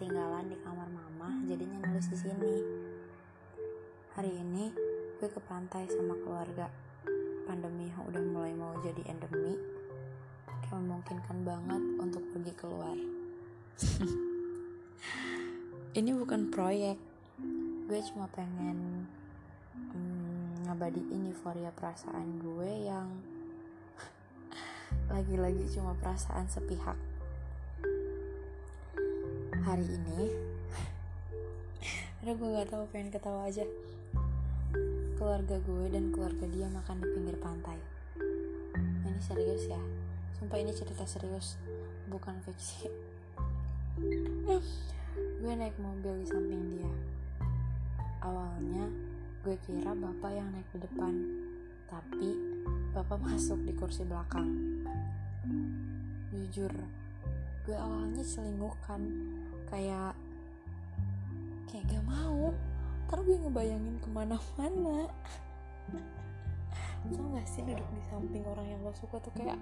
ketinggalan di kamar mama jadinya nulis di sini. Hari ini gue ke pantai sama keluarga. Pandemi yang udah mulai mau jadi endemi. Kayak memungkinkan banget untuk pergi keluar. Ini bukan proyek. Gue cuma pengen hmm, ngabadiin euforia perasaan gue yang lagi-lagi cuma perasaan sepihak hari ini. Ada gue gak tahu pengen ketawa aja. Keluarga gue dan keluarga dia makan di pinggir pantai. Ini serius ya? Sumpah ini cerita serius bukan fiksi. Gue naik mobil di samping dia. Awalnya gue kira bapak yang naik di depan. Tapi bapak masuk di kursi belakang. Jujur gue awalnya selingkuhkan kayak kayak gak mau. Ntar gue ngebayangin ke mana-mana. Tau gak sih duduk di samping orang yang lo suka tuh kayak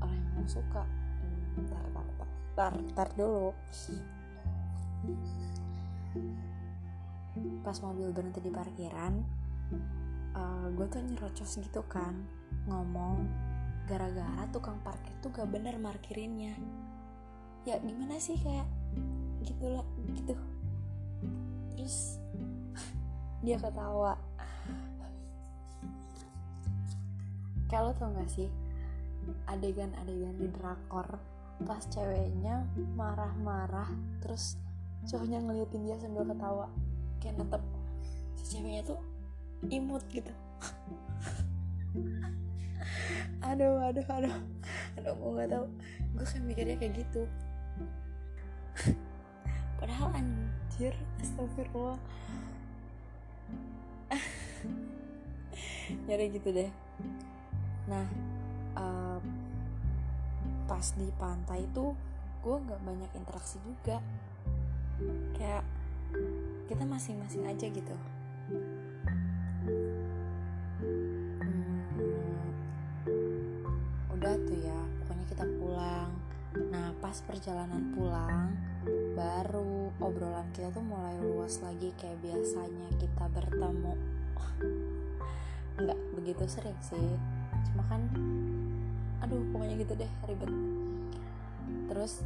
orang yang lo suka. Hmm, tar tar tar tar, tar dulu. Pas mobil berhenti di parkiran uh, gue tuh nyerocos gitu kan. Ngomong gara-gara tukang parkir tuh gak bener markirinnya ya gimana sih kayak gitu lah gitu. Terus dia ketawa. Kayak lo tau gak sih adegan-adegan di drakor pas ceweknya marah-marah terus cowoknya ngeliatin dia sambil ketawa. Kayak netep si ceweknya tuh imut gitu. Aduh aduh aduh. Aduh gue nggak tahu gue kayak mikirnya kayak gitu padahal anjir astagfirullah. Jadi gitu deh. Nah uh, pas di pantai tuh gue nggak banyak interaksi juga. Kayak kita masing-masing aja gitu. Udah tuh ya pokoknya kita pulang. Nah pas perjalanan pulang baru obrolan kita tuh mulai luas lagi kayak biasanya kita bertemu. Nggak begitu sering sih. Cuma kan aduh pokoknya gitu deh ribet. Terus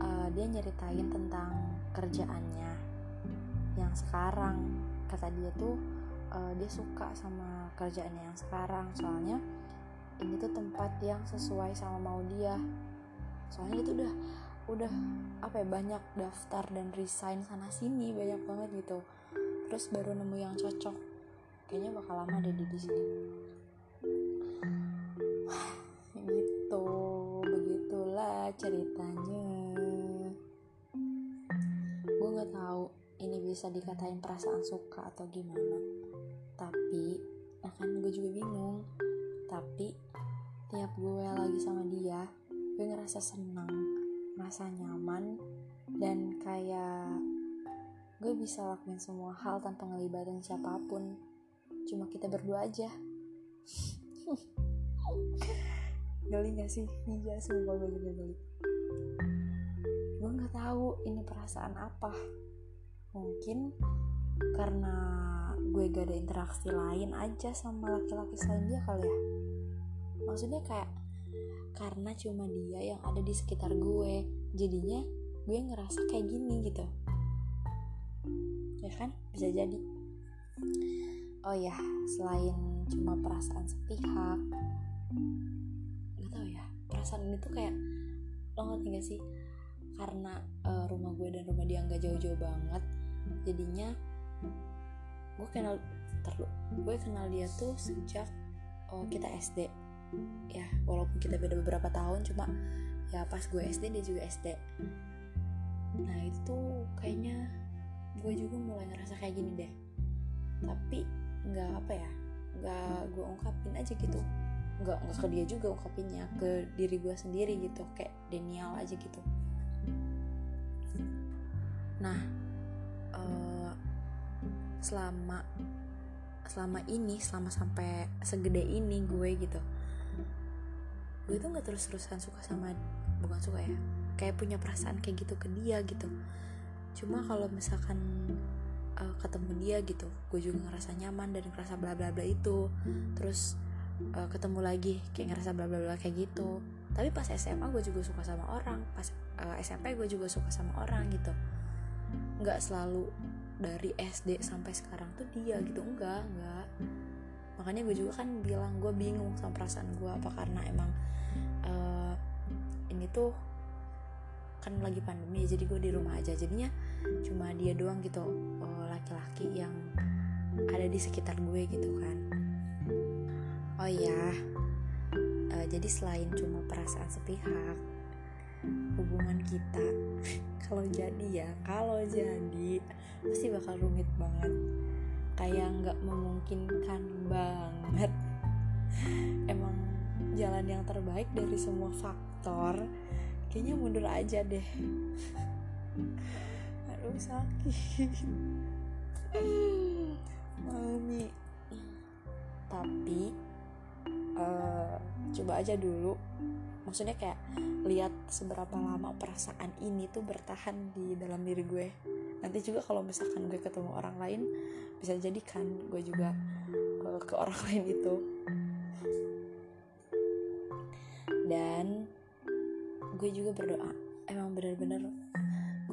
uh, dia nyeritain tentang kerjaannya yang sekarang. Kata dia tuh uh, dia suka sama kerjaannya yang sekarang. Soalnya ini tuh tempat yang sesuai sama mau dia. Soalnya itu udah udah apa ya banyak daftar dan resign sana sini banyak banget gitu. Terus baru nemu yang cocok. Kayaknya bakal lama deh di sini. Gitu begitulah ceritanya. Gue nggak tahu ini bisa dikatain perasaan suka atau gimana. Tapi akan gue juga bingung. Tapi tiap gue lagi sama dia gue ngerasa senang merasa nyaman dan kayak gue bisa lakuin semua hal tanpa ngelibatin siapa pun. Cuma kita berdua aja. Geli gak sih? Iya sumpah gue juga geli. Gue nggak tahu ini perasaan apa. Mungkin karena gue gak ada interaksi lain aja sama laki-laki selain dia kali ya. Maksudnya kayak karena cuma dia yang ada di sekitar gue. Jadinya gue ngerasa kayak gini gitu. Ya kan? Bisa jadi. Oh ya selain cuma perasaan sepihak nggak tahu ya. Perasaan ini tuh kayak lo ngerti gak sih? Karena uh, rumah gue dan rumah dia nggak jauh-jauh banget jadinya gue kenal terlalu gue kenal dia tuh sejak oh, kita SD ya walaupun kita beda beberapa tahun cuma ya pas gue SD dia juga SD nah itu kayaknya gue juga mulai ngerasa kayak gini deh. Tapi nggak apa ya nggak gue ungkapin aja gitu. Nggak nggak ke dia juga ungkapinnya ke diri gue sendiri gitu kayak denial aja gitu. Nah uh, selama selama ini selama sampai segede ini gue gitu gue tuh nggak terus terusan suka sama bukan suka ya kayak punya perasaan kayak gitu ke dia gitu. Cuma kalau misalkan uh, ketemu dia gitu gue juga ngerasa nyaman dan ngerasa bla bla bla itu. Terus uh, ketemu lagi kayak ngerasa bla bla bla kayak gitu. Tapi pas SMA gue juga suka sama orang pas uh, SMP gue juga suka sama orang gitu. Nggak selalu dari SD sampai sekarang tuh dia gitu enggak enggak makanya gue juga kan bilang gue bingung sama perasaan gue apa karena emang uh, ini tuh kan lagi pandemi jadi gue di rumah aja. Jadinya cuma dia doang gitu laki-laki uh, yang ada di sekitar gue gitu kan. Oh ya uh, jadi selain cuma perasaan sepihak hubungan kita kalau jadi ya kalau jadi pasti bakal rumit banget kayak nggak memungkinkan banget. Emang jalan yang terbaik dari semua faktor kayaknya mundur aja deh. Aduh sakit. Mami. Tapi uh, coba aja dulu. Maksudnya kayak lihat seberapa lama perasaan ini tuh bertahan di dalam diri gue. Nanti juga kalau misalkan gue ketemu orang lain bisa jadi kan gue juga uh, ke orang lain itu. Dan gue juga berdoa. Emang bener-bener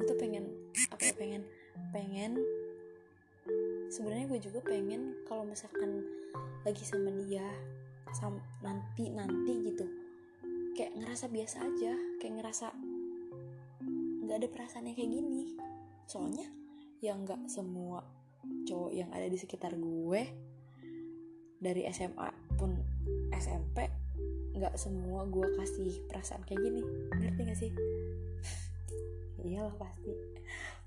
gue tuh pengen apa ya pengen pengen sebenarnya gue juga pengen kalau misalkan lagi sama dia sam nanti nanti gitu. Kayak ngerasa biasa aja kayak ngerasa nggak ada perasaan yang kayak gini. Soalnya ya nggak semua cowok yang ada di sekitar gue dari SMA pun SMP nggak semua gue kasih perasaan kayak gini. Ngerti gak sih? Iyalah pasti.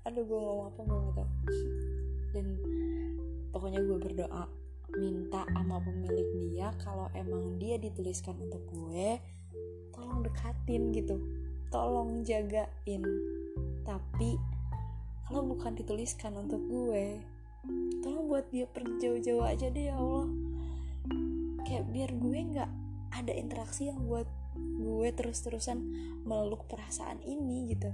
Aduh gue ngomong apa gue gitu dan pokoknya gue berdoa minta sama pemilik dia kalau emang dia dituliskan untuk gue tolong dekatin gitu. Tolong jagain. Tapi kalau bukan dituliskan untuk gue tolong buat dia pergi jauh-jauh aja deh ya Allah. Kayak biar gue nggak ada interaksi yang buat gue terus-terusan meluk perasaan ini gitu.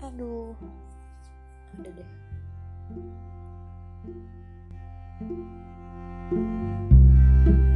Aduh. Udah deh Música